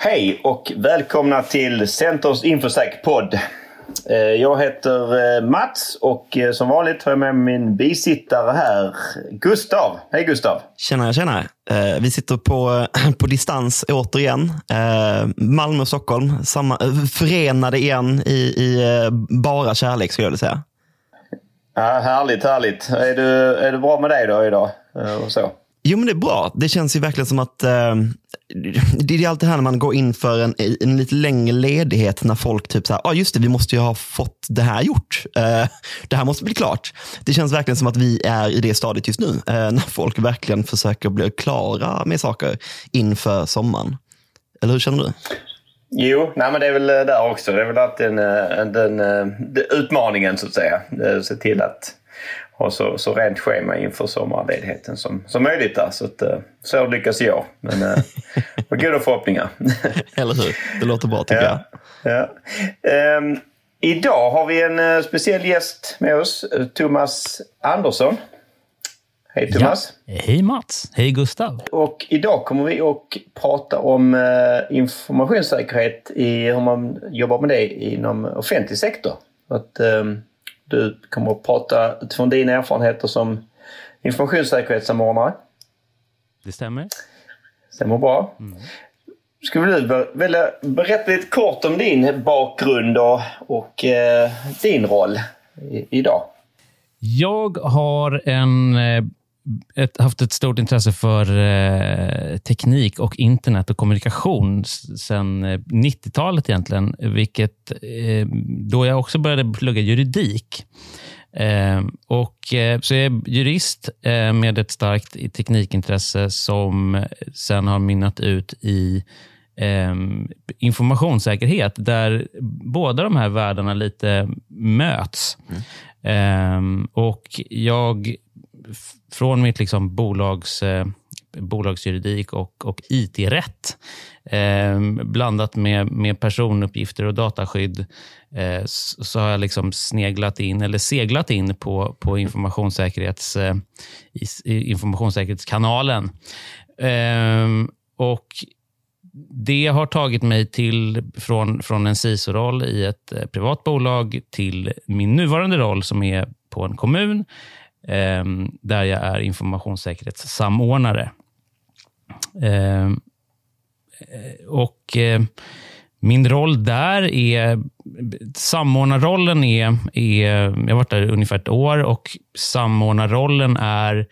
Hej och välkomna till Centers Infosec-podd. Eh, jag heter eh, Mats och eh, som vanligt har jag med min bisittare här, Gustav. Hej Gustav! Tjena, tjena. Vi sitter på, på distans återigen. Malmö och Stockholm samma, förenade igen i, i bara kärlek skulle jag vilja säga. Ja, härligt, härligt. Är, du, är det bra med dig då idag? Och så? Jo, men det är bra. Det känns ju verkligen som att eh, det är alltid här när man går in för en, en lite längre ledighet när folk typ så här, ah, just det, vi måste ju ha fått det här gjort. Eh, det här måste bli klart. Det känns verkligen som att vi är i det stadiet just nu, eh, när folk verkligen försöker bli klara med saker inför sommaren. Eller hur känner du? Jo, nej, men det är väl eh, där också. Det är väl alltid eh, den, eh, den, den, den utmaningen så att säga. Se till att ha så, så rent schema inför sommarledigheten som, som möjligt. Där. Så, att, eh, så lyckas jag. Men eh, med goda förhoppningar. Eller hur? Det låter bra tycker ja, jag. Ja. Um, idag har vi en uh, speciell gäst med oss, Thomas Andersson. Hej Thomas! Ja. Hej Mats! Hej Gustav! Och idag kommer vi att prata om uh, informationssäkerhet i hur man jobbar med det inom offentlig sektor. Att, um, du kommer att prata utifrån dina erfarenheter som informationssäkerhetssamordnare. Det stämmer. Stämmer bra. Mm. Skulle du vilja berätta lite kort om din bakgrund och, och eh, din roll i, idag? Jag har en eh, ett, haft ett stort intresse för eh, teknik och internet och kommunikation sedan eh, 90-talet egentligen, vilket eh, då jag också började plugga juridik. Eh, och, eh, så jag är jurist eh, med ett starkt teknikintresse som sen har mynnat ut i informationssäkerhet, där båda de här världarna lite möts. Mm. och jag från mitt liksom bolags, eh, bolagsjuridik och, och IT-rätt eh, blandat med, med personuppgifter och dataskydd eh, så, så har jag liksom sneglat in, eller seglat in på, på informationssäkerhets, eh, informationssäkerhetskanalen. Eh, och det har tagit mig till från, från en CISO-roll i ett eh, privat bolag till min nuvarande roll som är på en kommun Ehm, där jag är informationssäkerhetssamordnare. Ehm, eh, och eh, min roll där är... Samordnarrollen är, är... Jag har varit där ungefär ett år och samordnarrollen är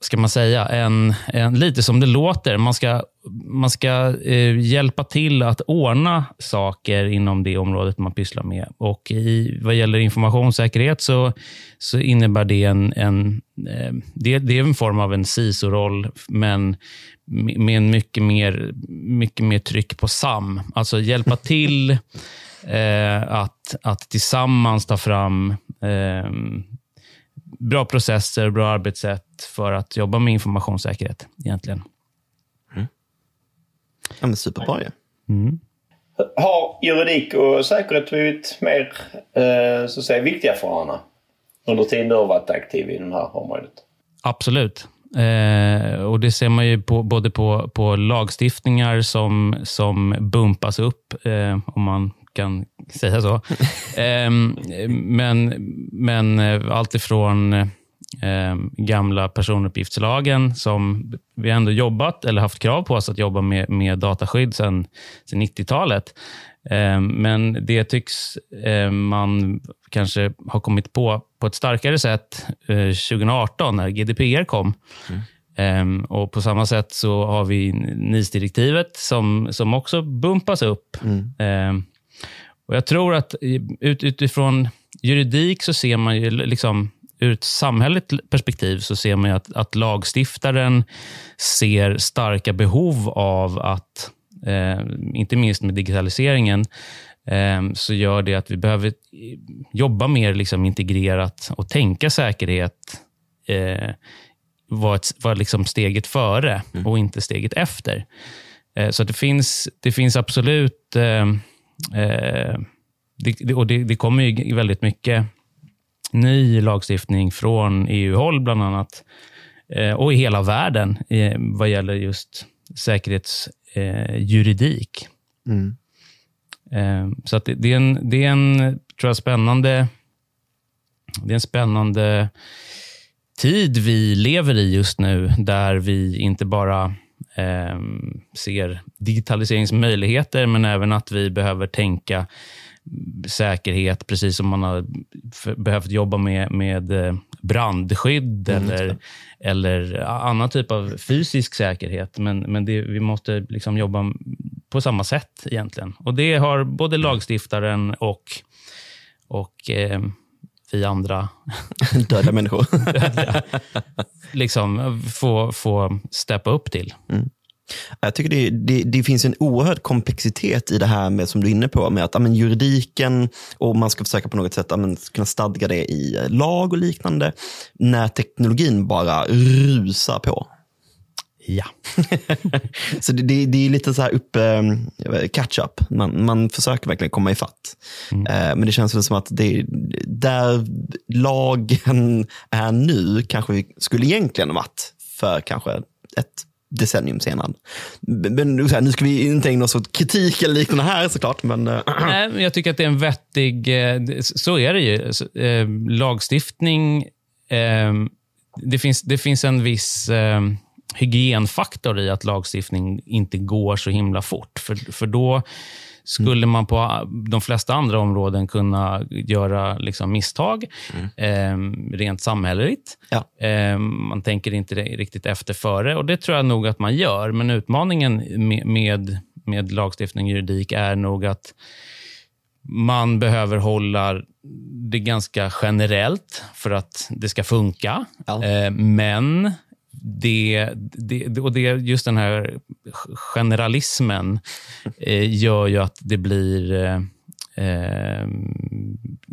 ska man säga, en, en, lite som det låter. Man ska, man ska eh, hjälpa till att ordna saker inom det området man pysslar med. Och i, vad gäller informationssäkerhet så, så innebär det en, en eh, det, det, är en form av en CISO-roll, men med en mycket mer, mycket mer tryck på SAM. Alltså hjälpa till eh, att, att tillsammans ta fram eh, bra processer, bra arbetssätt för att jobba med informationssäkerhet egentligen. Ja, men superbra ju. Mm. Har juridik och säkerhet blivit mer eh, så att säga, viktiga för varandra under tiden du har varit aktiv i det här området? Absolut. Eh, och Det ser man ju på, både på, på lagstiftningar som, som bumpas upp, eh, om man kan säga så. eh, men, men eh, allt ifrån eh, gamla personuppgiftslagen som vi ändå jobbat eller haft krav på oss att jobba med, med dataskydd sedan 90-talet. Eh, men det tycks eh, man kanske ha kommit på på ett starkare sätt 2018 eh, när GDPR kom. Mm. Um, och På samma sätt så har vi NIS-direktivet som, som också bumpas upp. Mm. Um, och Jag tror att ut, utifrån juridik så ser man ju, liksom, ur ett samhälleligt perspektiv, så ser man att, att lagstiftaren ser starka behov av att, eh, inte minst med digitaliseringen, eh, så gör det att vi behöver jobba mer liksom integrerat och tänka säkerhet eh, var, ett, var liksom steget före mm. och inte steget efter. Eh, så det finns, det finns absolut eh, Eh, det, och det, det kommer ju väldigt mycket ny lagstiftning från EU-håll bland annat. Eh, och i hela världen vad gäller just säkerhets eh, juridik. Mm. Eh, så det, är en, det är en, tror jag, spännande det är en spännande tid vi lever i just nu, där vi inte bara eh, ser digitaliseringsmöjligheter, men även att vi behöver tänka säkerhet, precis som man har behövt jobba med, med eh, brandskydd mm, eller, eller annan typ av fysisk säkerhet. Men, men det, vi måste liksom jobba på samma sätt egentligen. Och Det har både lagstiftaren och, och eh, vi andra döda människor liksom få, få steppa upp till. Mm. Jag tycker det, det, det, finns en oerhörd komplexitet i det här med, som du är inne på, med att amen, juridiken och man ska försöka på något sätt amen, kunna stadga det i lag och liknande, när teknologin bara rusar på. Ja. så det, det, det, är lite så här upp, eh, catch up. Man, man försöker verkligen komma ifatt. Mm. Eh, men det känns väl som att det, där lagen är nu kanske vi skulle egentligen varit för kanske ett decennium senare. Men nu ska vi inte ägna oss åt kritik eller liknande här såklart. Men, äh. Nej, jag tycker att det är en vettig... Eh, så är det ju. Eh, lagstiftning... Ehm, det finns, det finns en viss ehm, hygienfaktor i att lagstiftning inte går så himla fort. För, för då skulle man på de flesta andra områden kunna göra liksom misstag, mm. eh, rent samhälleligt. Ja. Eh, man tänker inte riktigt efter före och det tror jag nog att man gör. Men utmaningen med, med, med lagstiftning och juridik är nog att man behöver hålla det ganska generellt för att det ska funka. Ja. Eh, men det, det, och det, just den här generalismen eh, gör ju att det blir eh, eh,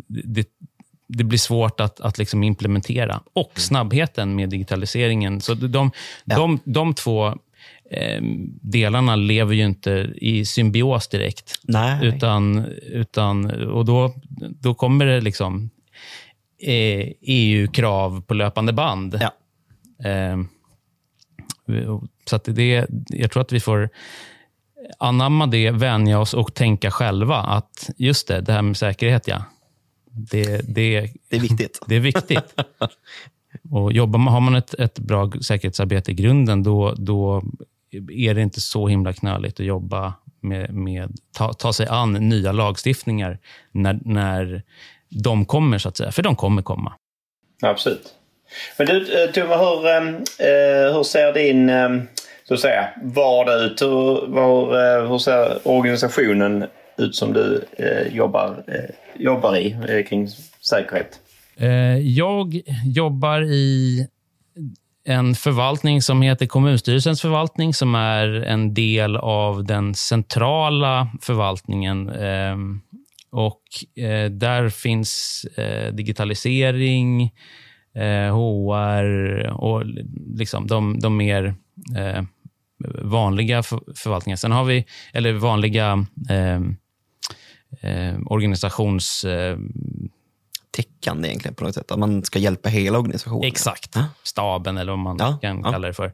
det, det blir svårt att, att liksom implementera. Och mm. snabbheten med digitaliseringen. Så de, ja. de, de två eh, delarna lever ju inte i symbios direkt. Nej. Utan, utan, och då, då kommer det liksom eh, EU-krav på löpande band. Ja. Eh, så att det, jag tror att vi får anamma det, vänja oss och tänka själva att just det, det här med säkerhet, ja. Det, det, det är viktigt. Det är viktigt. och jobbar man, har man ett, ett bra säkerhetsarbete i grunden, då, då är det inte så himla knöligt att jobba med, med ta, ta sig an nya lagstiftningar när, när de kommer, så att säga. För de kommer komma. Absolut. Men du eh, Tove, hur, ehm, eh, hur ser din ehm, så att säga, vardag ut? Hur, var, eh, hur ser organisationen ut som du eh, jobbar, jobbar i kring säkerhet? Jag jobbar i en förvaltning som heter kommunstyrelsens förvaltning som är en del av den centrala förvaltningen. Ehm, och där finns digitalisering, eh, HR och liksom de, de mer eh, vanliga för, förvaltningarna. Sen har vi, eller vanliga eh, eh, organisations eh, täckande egentligen på något sätt. Att man ska hjälpa hela organisationen. Exakt. Staben eller vad man ja. kan ja. kalla det för.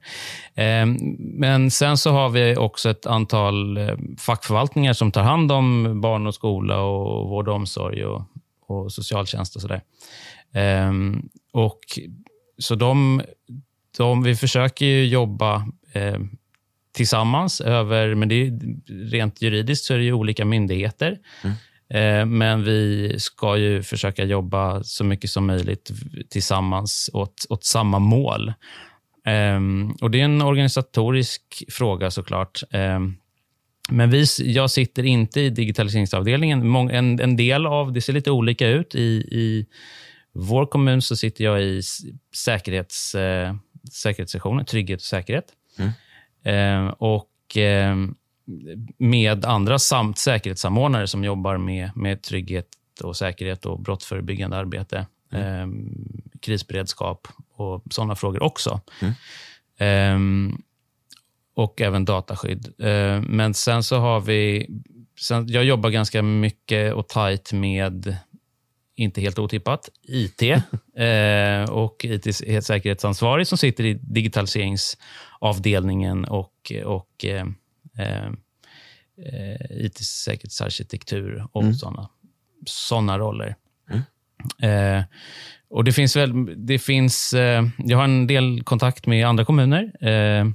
Eh, men sen så har vi också ett antal eh, fackförvaltningar som tar hand om barn och skola och vård och omsorg och, och socialtjänst och sådär. Um, och så de, de, vi försöker jobba eh, tillsammans, över, men det är, rent juridiskt så är det ju olika myndigheter. Mm. Eh, men vi ska ju försöka jobba så mycket som möjligt tillsammans åt, åt samma mål. Eh, och Det är en organisatorisk fråga såklart. Ehm, men vi, jag sitter inte i digitaliseringsavdelningen. En, en del av det ser lite olika ut i, i vår kommun så sitter jag i säkerhets, eh, säkerhetssektionen, trygghet och säkerhet. Mm. Eh, och eh, med andra samt säkerhetssamordnare som jobbar med, med trygghet och säkerhet och brottsförebyggande arbete. Mm. Eh, krisberedskap och sådana frågor också. Mm. Eh, och även dataskydd. Eh, men sen så har vi... Sen, jag jobbar ganska mycket och tajt med inte helt otippat, IT eh, och IT-säkerhetsansvarig som sitter i digitaliseringsavdelningen och, och eh, eh, IT-säkerhetsarkitektur och mm. sådana såna roller. Mm. Eh, och det finns väl, det finns, eh, jag har en del kontakt med andra kommuner. Eh,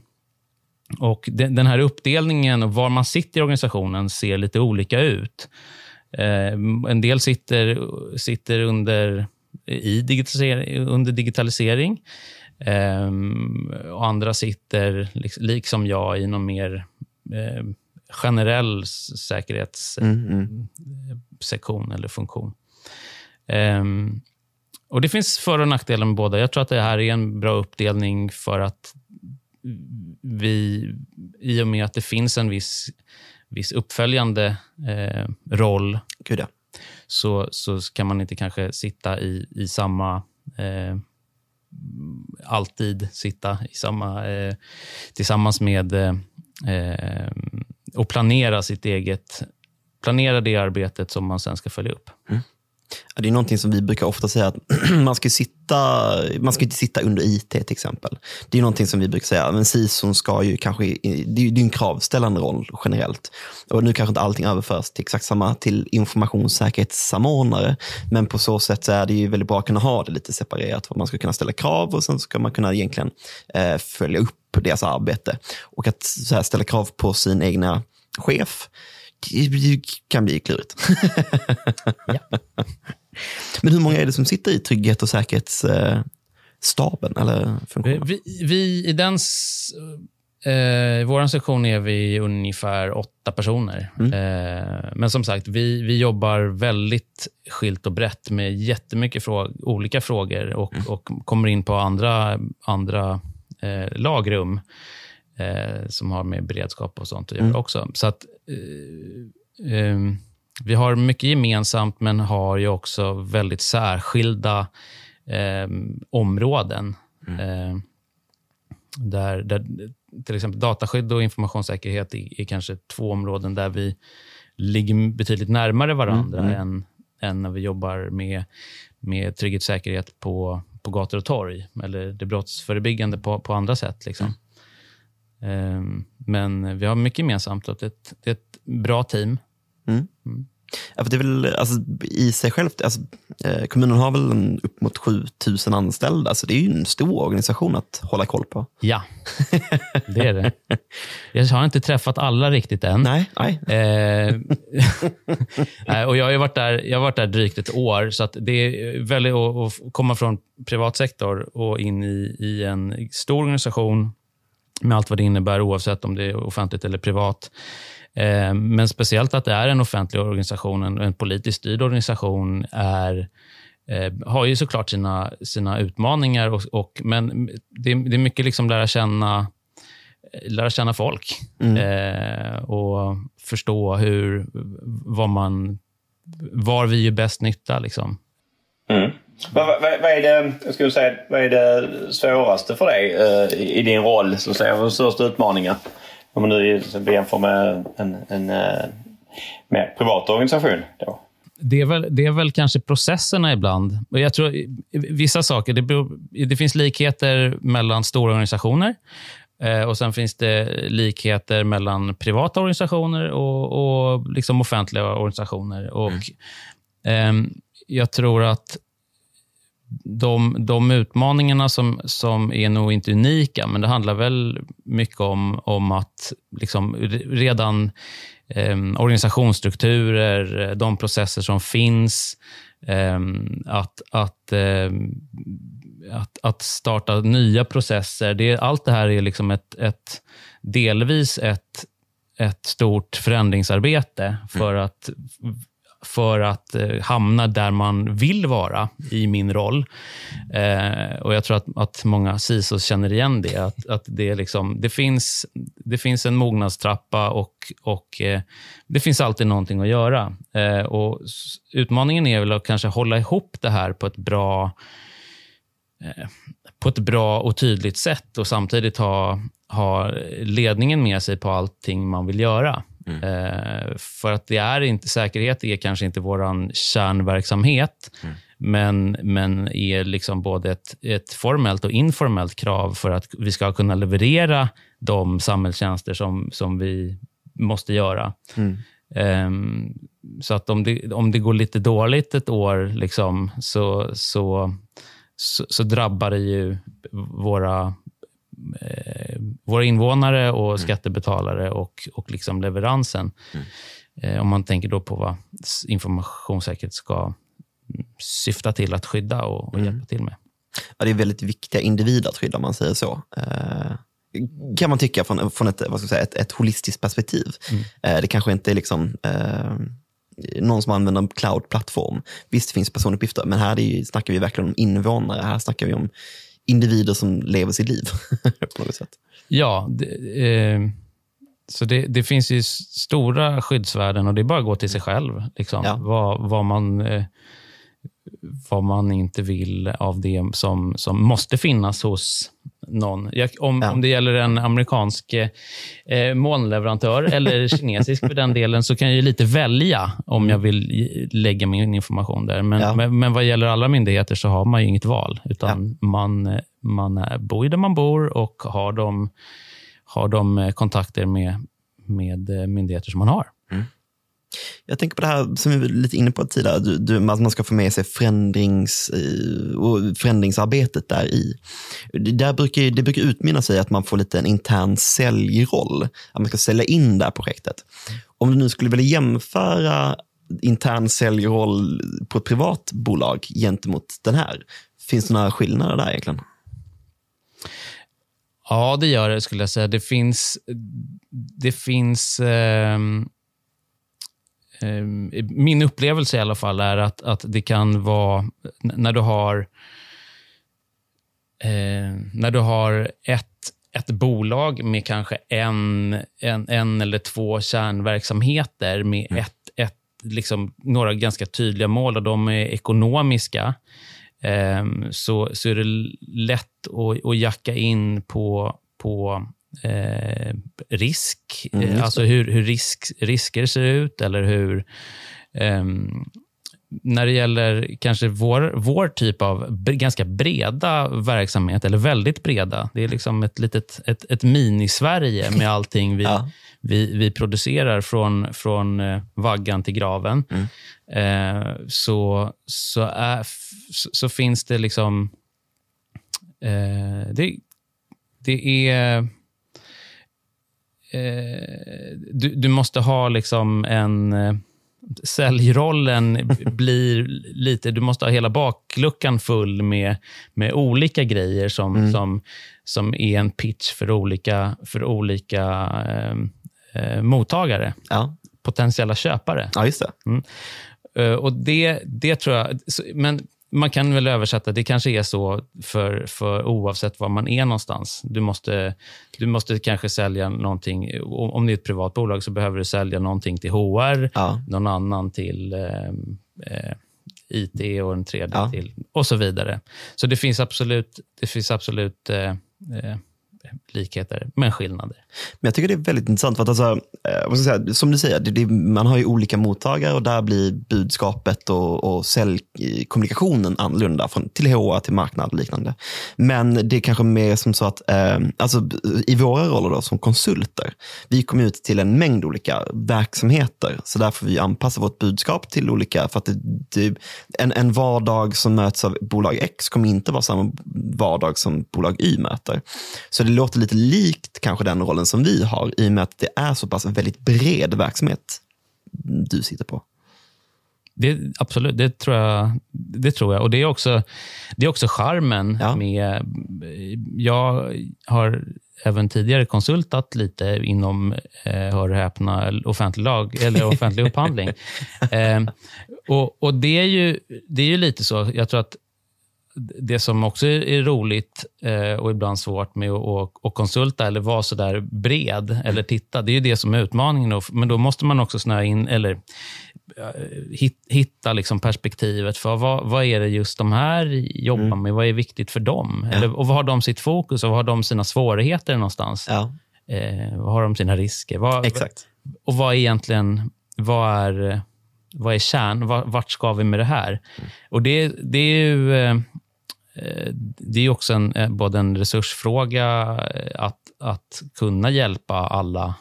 och Den här uppdelningen och var man sitter i organisationen ser lite olika ut. Eh, en del sitter, sitter under, i digitalisering, under digitalisering. Um, och andra sitter, liksom jag, i någon mer eh, generell säkerhetssektion mm, mm. eller funktion. Um, och Det finns för och nackdelar med båda. Jag tror att det här är en bra uppdelning för att vi, i och med att det finns en viss, viss uppföljande eh, roll, Gud ja. så, så kan man inte kanske sitta i, i samma eh, alltid sitta i samma, eh, tillsammans med eh, och planera sitt eget planera det arbetet som man sen ska följa upp. Mm. Det är någonting som vi brukar ofta säga att man ska, sitta, man ska inte sitta under IT till exempel. Det är någonting som vi brukar säga, men CISO ska ju kanske, det är ju en kravställande roll generellt. Och nu kanske inte allting överförs till exakt samma till informationssäkerhetssamordnare, men på så sätt så är det ju väldigt bra att kunna ha det lite separerat, för man ska kunna ställa krav och sen ska man kunna egentligen eh, följa upp deras arbete. Och att ställa krav på sin egna chef, kan bli klurigt. ja. Men hur många är det som sitter i trygghet och säkerhetsstaben eller funktionen? Vi, vi, I den, eh, vår sektion är vi ungefär åtta personer. Mm. Eh, men som sagt, vi, vi jobbar väldigt skilt och brett med jättemycket fråg olika frågor och, mm. och kommer in på andra, andra eh, lagrum eh, som har med beredskap och sånt att göra mm. också. Så att, eh, eh, vi har mycket gemensamt, men har ju också väldigt särskilda eh, områden. Mm. Eh, där, där till exempel dataskydd och informationssäkerhet är, är, kanske två områden där vi ligger betydligt närmare varandra mm. mm. än, än när vi jobbar med, med trygghetssäkerhet på, på gator och torg, eller det brottsförebyggande på, på andra sätt. Liksom. Ehm, men vi har mycket gemensamt och det är ett, bra team. Mm. Mm. Ja, för det är väl, alltså, I sig självt, alltså, eh, kommunen har väl en, upp mot 7000 anställda, så det är ju en stor organisation att hålla koll på. Ja, det är det. Jag har inte träffat alla riktigt än. Nej. nej. Eh, och jag, har varit där, jag har varit där drygt ett år, så att det är väldigt att, att komma från privat sektor och in i, i en stor organisation med allt vad det innebär, oavsett om det är offentligt eller privat. Eh, men speciellt att det är en offentlig organisation, en, en politiskt styrd organisation, är, eh, har ju såklart sina, sina utmaningar. Och, och men det, det, är mycket liksom lära känna lära känna folk mm. eh, och förstå hur, vad man, var vi gör bäst nytta. Liksom. Mm. Vad, vad, vad, är det, jag skulle säga, vad är det svåraste för dig uh, i, i, din roll? Så att säga, vad största utmaningar? Om man nu jämför med en, en uh, mer privat organisation. Då. Det är, väl, det är väl kanske processerna ibland. Jag tror Vissa saker, det, beror, det finns likheter mellan stora organisationer. Eh, och Sen finns det likheter mellan privata organisationer och, och liksom offentliga organisationer. Och, mm. eh, jag tror att de, de utmaningarna som, som är nog inte unika, men det handlar väl mycket om, om att liksom redan eh, organisationsstrukturer, de processer som finns, eh, att, att, eh, att, att starta nya processer. Det, allt det här är liksom ett, ett delvis ett, ett stort förändringsarbete för mm. att för att eh, hamna där man vill vara i min roll. Eh, och Jag tror att, att många CISOs känner igen det. Att, att det, liksom, det, finns, det finns en mognadstrappa och, och eh, det finns alltid någonting att göra. Eh, och Utmaningen är väl att kanske hålla ihop det här på ett bra eh, på ett bra och tydligt sätt och samtidigt ha, ha ledningen med sig på allting man vill göra. Mm. Eh, för att det är inte, säkerhet är kanske inte vår kärnverksamhet. Mm. men, men är liksom både ett, ett formellt och informellt krav för att vi ska kunna leverera de samhällstjänster som, som vi måste göra. Mm. Um, så att om det, om det går lite dåligt ett år liksom, så, så, så, så drabbar det ju våra, våra invånare och Mm. skattebetalare och, och liksom leveransen. Mm. Eh, om man tänker då på vad informationssäkerhet ska mm, syfta till att skydda och, och Mm. hjälpa till med. Ja, det är väldigt viktiga individer att skydda om man säger så. Eh, kan man tycka från, från ett, vad ska jag säga, ett, ett holistiskt perspektiv. Eh, det kanske inte är liksom, eh, någon som använder en cloud-plattform. Visst, det finns personuppgifter, men här är snackar vi verkligen om invånare. Här snackar vi om individer som lever sitt liv på något sätt. Ja, det, eh, så det, det finns ju stora skyddsvärden och det är bara att gå till sig själv. Liksom. Ja. Vad, vad, man, eh, vad man inte vill av det som, som måste finnas hos någon. Jag, om, Ja. om det gäller en amerikansk eh, molnleverantör eller kinesisk för den delen, så kan jag lite välja om jag vill lägga min information där. Men, Ja. men, men vad gäller alla myndigheter så har man ju inget val. Utan man, eh, man är, bor där man bor och har de, har de eh, kontakter med, med eh, myndigheter som man har. Jag tänker på det här som vi var lite inne på tidigare, du, du, att man ska få med sig förändrings, eh, och förändringsarbetet där i. Det, där brukar, det brukar utmynna sig att man får lite en intern säljroll, att man ska sälja in det här projektet. Om du nu skulle vilja jämföra intern säljroll på ett privat bolag gentemot den här, finns det några skillnader där egentligen? Ja, det gör det skulle jag säga. Det finns, det finns eh, min upplevelse i alla fall är att, att det kan vara när du har eh, när du har ett, ett bolag med kanske en, en, en eller två kärnverksamheter med ett, ett, liksom, några ganska tydliga mål och de är ekonomiska ehm, så, så är det lätt att, att jacka in på, på eh, risk. Mm, Eh, alltså hur, hur risk, risker ser ut eller hur... ehm, när det gäller kanske vår, vår typ av ganska breda verksamhet, eller väldigt breda. Det är liksom ett litet ett, ett mini-Sverige med allting vi, Ja. vi, vi producerar från, från eh, vaggan till graven. Eh, så, så, är, så finns det liksom... Eh, det, det är... Eh, du, du måste ha liksom en... Eh, säljrollen blir lite... Du måste ha hela bakluckan full med, med olika grejer som, som, som är en pitch för olika, för olika eh, eh, mottagare, Ja, potentiella köpare. ja just det. Eh, och det, det tror jag... Men man kan väl översätta, det kanske är så för, för oavsett var man är någonstans. Du måste, du måste kanske sälja någonting. Om det är ett privat bolag så behöver du sälja någonting till HR, Ja. någon annan till eh, eh, IT och en tredje Ja. till och så vidare. Så det finns absolut, det finns absolut eh, eh, likheter, men skillnader. Men jag tycker det är väldigt intressant. För att alltså, eh, vad ska jag säga, som du säger, det, det, man har ju olika mottagare och där blir budskapet och, och säljkommunikationen annorlunda från, till HR, till marknad och liknande. Men det är kanske mer som så att, eh, alltså, i våra roller då, som konsulter, vi kommer ut till en mängd olika verksamheter. Så där får vi anpassa vårt budskap till olika, för att det, det, en, en vardag som möts av bolag X kommer inte vara samma vardag som bolag Y möter. Så det låter lite likt kanske den rollen som vi har i och med att det är så pass väldigt bred verksamhet du sitter på. Det, absolut, det tror jag. Det tror jag. Och Det är också, det är också charmen Ja. med... Jag har även tidigare konsultat lite inom, eh, hör och häpna, offentlig, lag, eller offentlig upphandling. Eh, och, och det, är ju, det är ju lite så. Jag tror att det som också är, roligt eh, och ibland svårt med att, konsulta eller vara så där bred eller titta, det är ju det som är utmaningen. Men då måste man också snöa in, eller eh, hit- hitta liksom perspektivet för vad, vad är det just de här jobbar med? Vad är viktigt för dem? Eller, och vad har de sitt fokus och vad har de sina svårigheter någonstans? Ja, Eh, vad har de sina risker? Vad, exakt. och vad är egentligen, vad är, vad är kärn? Vart ska vi med det här? Mm. Och det, det är ju det är också en, eh, både en resursfråga att, att kunna hjälpa alla.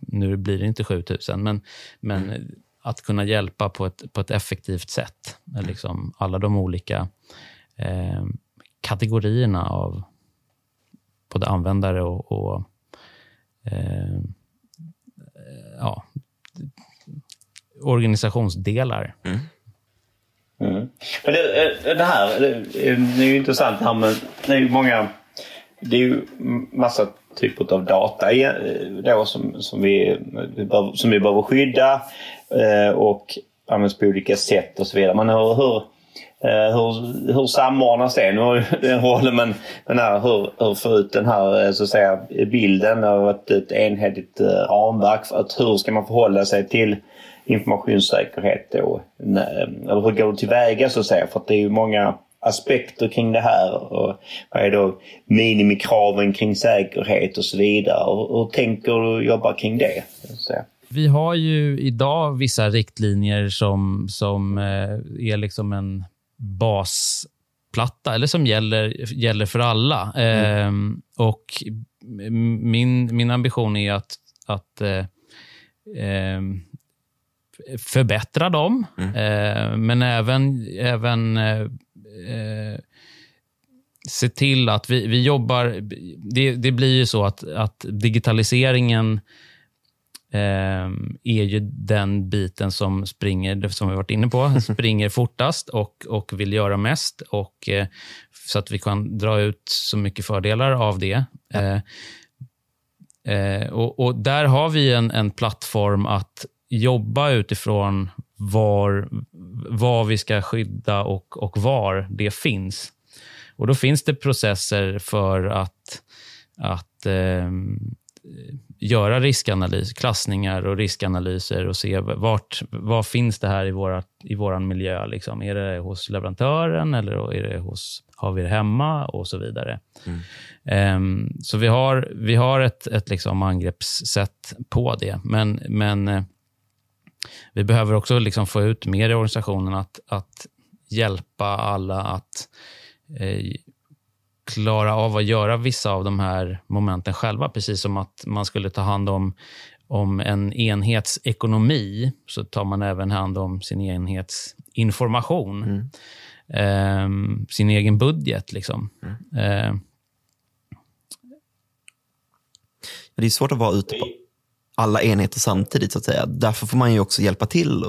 nu blir det inte 7000, men, men mm. att kunna hjälpa på ett, på ett effektivt sätt. Liksom alla de olika eh, kategorierna av både användare och, och eh, ja, organisationsdelar. Mm. Mm. Men det, eh, det, här eh, det är ju intressant här med, det är ju många, det är ju massa typer av data eh, då som, som, vi, som vi behöver skydda och används på olika sätt och så vidare. Men hur, hur hur, hur samordnas det? Nu har ju den rollen men, men här, hur, hur får ut den här så att säga, bilden av ett, ett enhetligt ramverk? Att hur ska man förhålla sig till informationssäkerhet då? Eller hur går du tillväga så att säga? För att det är ju många aspekter kring det här. Och vad är då minimikraven kring säkerhet och så vidare? Och hur tänker du jobba kring det? Vi har ju idag vissa riktlinjer som, som är liksom en basplatta, eller som gäller, gäller för alla. Mm. Eh, och min, min ambition är att, att eh, ehm, förbättra dem, mm. eh, men även, även eh, eh, se till att vi, vi jobbar... Det, det blir ju så att, att digitaliseringen eh, är ju den biten som springer, som vi varit inne på, springer fortast och, och vill göra mest. Och, eh, så att vi kan dra ut så mycket fördelar av det. Ja. Eh och, och, Där har vi en, en plattform att jobba utifrån var, vad vi ska skydda och, och var det finns. Och Då finns det processer för att, att eh, göra riskanalys, klassningar och riskanalyser och se vart, vad finns det här i, våra, i vår miljö. Liksom. Är det hos leverantören eller är det hos, har vi det hemma och så vidare. Mm. Um, så vi har, vi har ett, ett liksom angreppssätt på det. Men, men uh, vi behöver också liksom få ut mer i organisationen att, att hjälpa alla att uh, klara av att göra vissa av de här momenten själva. Precis som att man skulle ta hand om, om en enhetsekonomi, så tar man även hand om sin enhetsinformation. Mm. Eh, sin egen budget. Liksom. Mm. Eh. Det är svårt att vara ute på alla enheter samtidigt. så att säga. Därför får man ju också hjälpa till.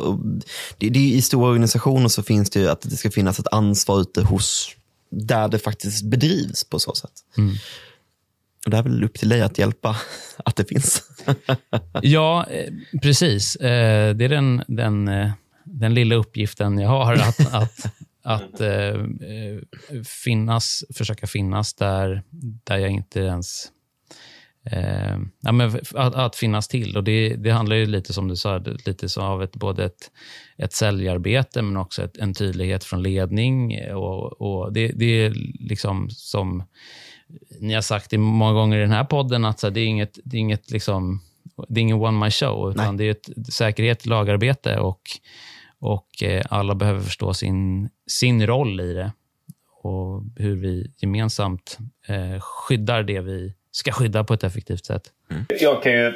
Det, det, I stora organisationer så finns det ju att det ska finnas ett ansvar ute hos där det faktiskt bedrivs på så sätt. Mm. Och det är väl upp till dig att hjälpa att det finns. ja, eh, precis. Eh, det är den, den, eh, den lilla uppgiften jag har. Att, att, att finnas, försöka finnas där, där jag inte ens Eh, ja, men att, att, finnas till. Och det, det handlar ju lite som du sa, lite så av ett, både ett, ett säljarbete men också ett, en tydlighet från ledning. Och, och det, det, är liksom som ni har sagt många gånger i den här podden, att så, det är inget, det är inget liksom, det är ingen one man show, utan Nej. det är ett säkerhet, lagarbete och, och eh, alla behöver förstå sin, sin roll i det och hur vi gemensamt eh, skyddar det vi ska skydda på ett effektivt sätt. Mm. Jag kan ju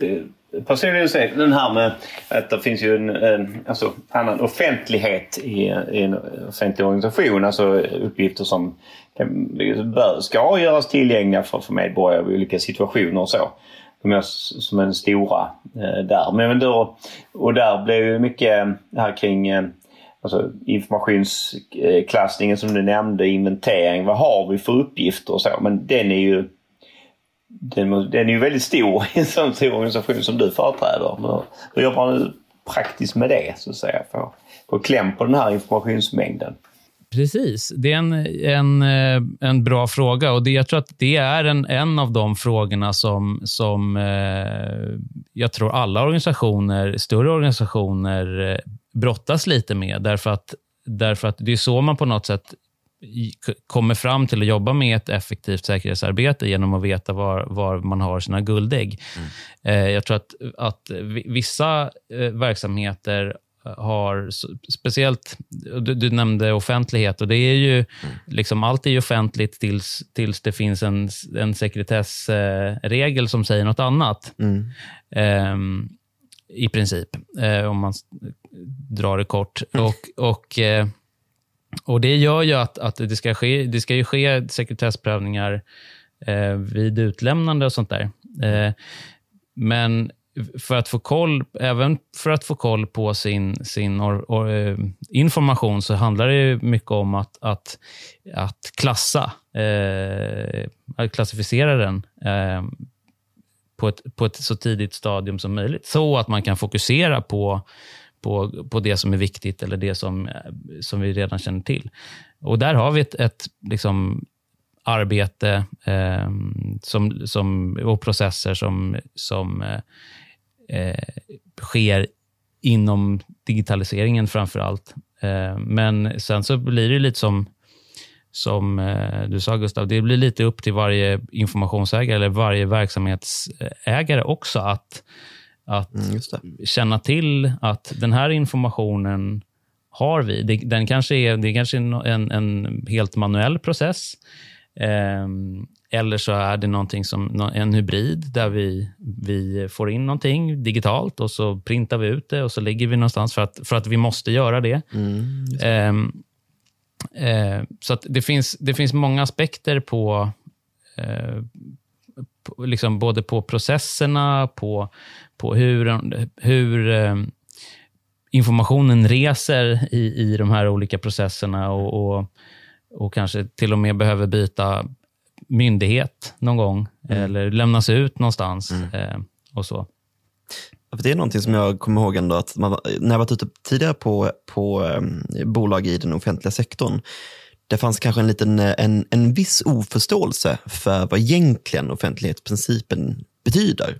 eh, personligen säga den här med att det finns ju en, en alltså, annan offentlighet i, i en offentlig organisation. Alltså uppgifter som kan, bör, ska göras tillgängliga för, för medborgare i olika situationer och så. De är som är den stora eh, där. Men då, och där blir ju mycket här kring eh, alltså informationsklassningen som du nämnde, inventering. Vad har vi för uppgifter och så. Men den är ju den, den är ju väldigt stor i en sån stor organisation som du företräder. Men hur jobbar du praktiskt med det, så att säga? För att få kläm på den här informationsmängden? Precis. Det är en, en, eh, en bra fråga. och det, Jag tror att det är en, en av de frågorna som, som eh, jag tror alla organisationer, större organisationer eh, brottas lite med. Därför att, därför att det är så man på något sätt kommer fram till att jobba med ett effektivt säkerhetsarbete genom att veta var, var man har sina guldägg. Mm. jag tror att, att vissa verksamheter har, speciellt, du, du, nämnde offentlighet och det är ju, mm. liksom, allt är ju offentligt tills, tills det finns en, en sekretessregel som säger något annat. Mm. Um, I princip, uh, om man drar det kort. Mm. Och, och, och Det gör ju att, att det, ska ske, det ska ju ske sekretessprövningar eh, vid utlämnande och sånt där. Eh, men för att få koll, även för att få koll på sin, sin or, or, eh, information så handlar det mycket om att, att, att klassa, eh, att klassificera den eh, på, ett, på ett så tidigt stadium som möjligt. Så att man kan fokusera på, på, på det som är viktigt eller det som, eh, som vi redan känner till. Och Där har vi ett, ett liksom, arbete eh, som, som, och processer som, som eh, eh, sker inom digitaliseringen framför allt. Eh, men sen så blir det lite som, som eh, du sa Gustav, det blir lite upp till varje informationsägare eller varje verksamhetsägare också att, att mm, känna till att den här informationen har vi. Det, den kanske är, det är kanske en, en helt manuell process. Eh, eller så är det någonting som en hybrid där vi, vi får in någonting digitalt och så printar vi ut det och så lägger vi någonstans för att, för att vi måste göra det. Mm, eh, eh, så det, finns, det finns många aspekter på, eh, på liksom både på processerna, på, på hur, hur ehm, informationen reser i, i de här olika processerna och, och, och kanske till och med behöver byta myndighet någon gång mm. eller lämnas ut någonstans. Mm. Eh, och så. det är någonting som jag kommer ihåg ändå att man, när jag varit ute tidigare på, på um, bolag i den offentliga sektorn, det fanns kanske en, liten, eh, en, en viss oförståelse för vad egentligen offentlighetsprincipen betyder.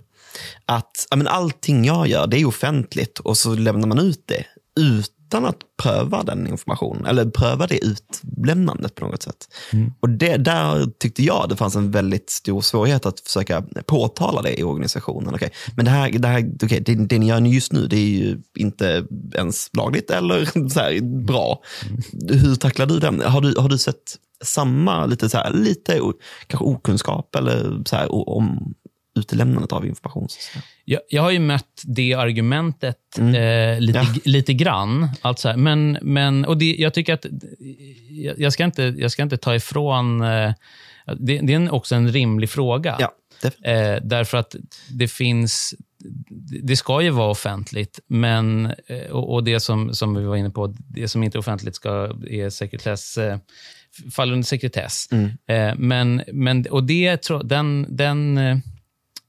Att ja, men allting jag gör, det är offentligt och så lämnar man ut det ut utan att pröva den informationen, eller pröva det utlämnandet på något sätt. Mm. Och det, Där tyckte jag det fanns en väldigt stor svårighet att försöka påtala det i organisationen. Okay, men det, här, det, här, okay, det, det ni gör just nu, det är ju inte ens lagligt eller så här, bra. Mm. Hur tacklar du den? Har du, har du sett samma, lite, så här, lite kanske okunskap eller så här, om utelämnandet av information? Jag, jag har ju mött det argumentet mm. eh, lite, ja. lite grann. Alltså, men, men, och det, jag tycker att jag, jag, ska inte, jag ska inte ta ifrån... Eh, det, det, är också en rimlig fråga. Ja, eh, därför att det finns... Det ska ju vara offentligt, men, eh, och, och, det som, som vi var inne på, det som inte är offentligt ska, är sekretess eh, faller under sekretess. Mm. Eh, men, men, och det, den, den,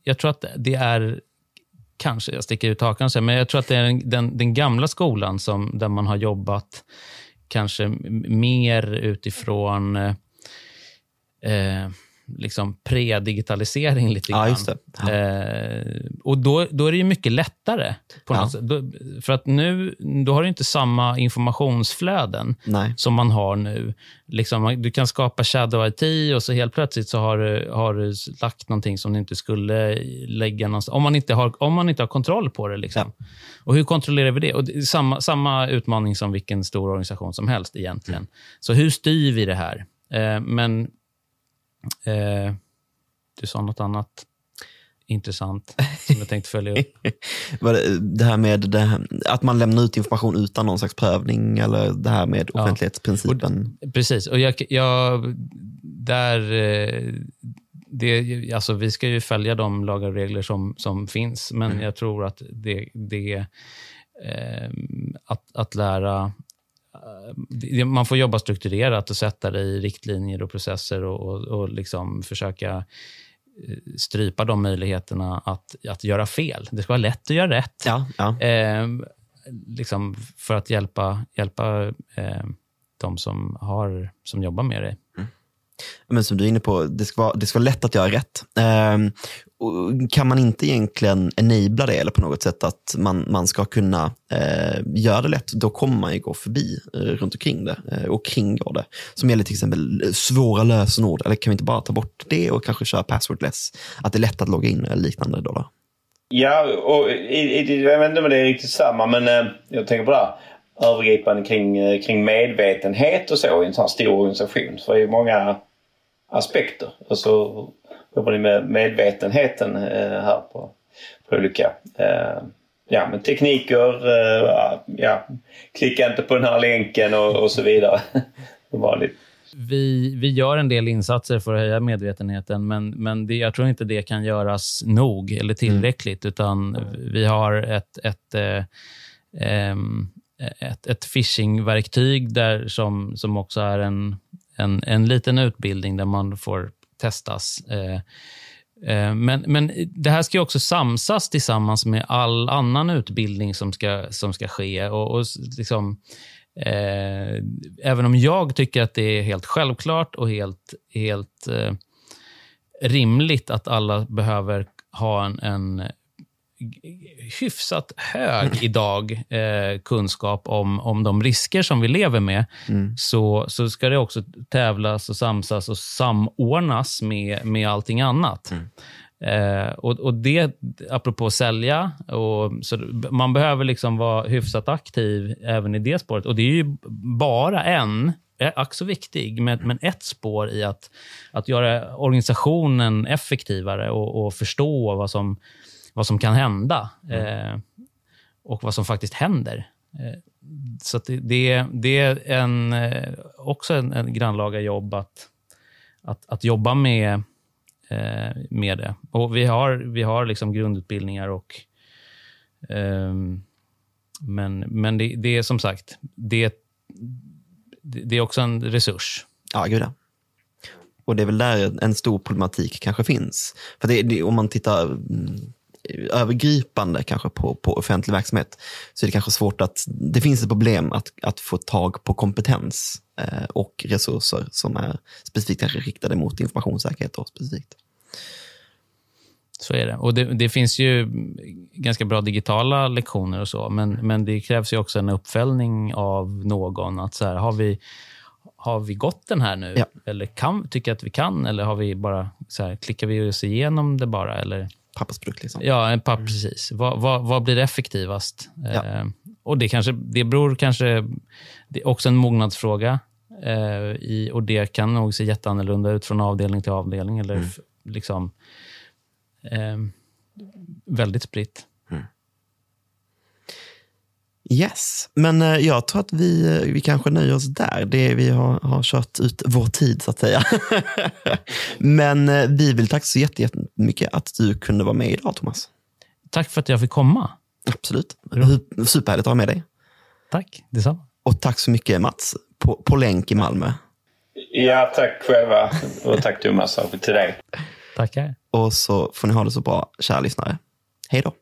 jag tror att det är kanske jag sticker ut hakan och men jag tror att det är den, den gamla skolan som, där man har jobbat kanske mer utifrån eh, eh liksom pre-digitalisering lite grann. Ja, ja. Eh, och då, då är det ju mycket lättare. På sätt. Då, för att nu då har du inte samma informationsflöden Nej. som man har nu. Liksom, du kan skapa shadow IT och så helt plötsligt så har du, har du lagt någonting som du inte skulle lägga någonstans. Om man inte har, om man inte har kontroll på det. Liksom. Ja. Och Hur kontrollerar vi det? Och det samma, samma utmaning som vilken stor organisation som helst egentligen. Mm. Så hur styr vi det här? Eh, men Eh, du sa något annat intressant som jag tänkte följa upp. det här med det här, att man lämnar ut information utan någon slags prövning eller det här med offentlighetsprincipen. Ja, och, precis, och jag, jag, där, eh, det, alltså vi ska ju följa de lagar och regler som, som finns, men mm. jag tror att det, det eh, att, att lära man får jobba strukturerat och sätta det i riktlinjer och processer och, och, och liksom försöka eh, strypa de möjligheterna att, att göra fel. Det ska vara lätt att göra rätt. Ja, ja. Eh, liksom för att hjälpa, hjälpa eh, de som, har, som jobbar med det. Mm. Men som du är inne på, det ska vara, det ska vara lätt att göra rätt. Eh, kan man inte egentligen enabla det eller på något sätt att man, man ska kunna eh, göra det lätt, då kommer man ju gå förbi eh, runt omkring det eh, och kringgå det. Som gäller till exempel eh, svåra lösenord, eller kan vi inte bara ta bort det och kanske köra passwordless? Att det är lätt att logga in eller liknande. Då, då. Ja, och i, i, jag vet inte om det är riktigt samma, men eh, jag tänker på det här övergripande kring, eh, kring medvetenhet och så i en sån här stor organisation. Så det är ju många aspekter. Och så jobbar ni med medvetenheten eh, här på, på olika eh, ja, men tekniker. Ja, klicka inte på den här länken och, och så vidare. Vanligt. Vi, vi gör en del insatser för att höja medvetenheten, men, men det, jag tror inte det kan göras nog eller tillräckligt. Mm. Utan vi har ett, ett, eh, ehm, Eh, ett, ett phishing-verktyg där som, som också är en, en, en liten utbildning där man får testas. Eh, eh, men, men det här ska också samsas tillsammans med all annan utbildning som ska, som ska ske. Och, och liksom, eh, även om jag tycker att det är helt självklart och helt, helt eh, rimligt att alla behöver ha en, en hyfsat hög idag eh, kunskap om, om de risker som vi lever med, mm. så, så ska det också tävlas och samsas och samordnas med, med allting annat. Mm. Eh, och, och det, apropå sälja, och, så man behöver liksom vara hyfsat aktiv även i det spåret. Och det är ju bara en är ack så viktig, men, men ett spår i att, att göra organisationen effektivare och, och förstå vad som, vad som kan hända mm. eh, och vad som faktiskt händer. Eh, så det, det, det, är en, eh, också en, en grannlaga jobb att, att, att jobba med, eh, med det. Och vi har, vi har liksom grundutbildningar och ehm, men, men det, det, är som sagt, det, det är också en resurs. Ja, gud ja. Och det är väl där en stor problematik kanske finns. För det, det, om man tittar mm, övergripande kanske på, på offentlig verksamhet så är det kanske svårt att, det finns ett problem att, att få tag på kompetens eh, och resurser som är specifikt kanske riktade mot informationssäkerhet. Då, specifikt. Så är det. Och det, det, finns ju ganska bra digitala lektioner och så, men, men det krävs ju också en uppföljning av någon. att så här, har vi har vi gått den här nu? Ja. Eller kan, tycker att vi kan? Eller har vi bara, så här, klickar vi oss igenom det bara? Eller? Pappersprodukt. Liksom. Ja, en papp, mm. precis. Vad, vad, vad, blir effektivast? Ja. Eh, och det, kanske, det beror kanske... Det är också en mognadsfråga. Eh, i, och Det kan nog se jätteannorlunda ut från avdelning till avdelning. Eller mm. liksom, eh, väldigt spritt. Yes, men eh, jag tror att vi, eh, vi kanske nöjer oss där. Det, vi har, har kört ut vår tid så att säga. men eh, vi vill tacka så jättemycket att du kunde vara med idag Thomas. Tack för att jag fick komma. Absolut. Superhärligt att ha med dig. Tack, detsamma. Och tack så mycket Mats, på, på länk i Malmö. Ja, tack själva. Och tack Thomas, till dig. Tackar. Och så får ni ha det så bra, kära lyssnare. Hej då.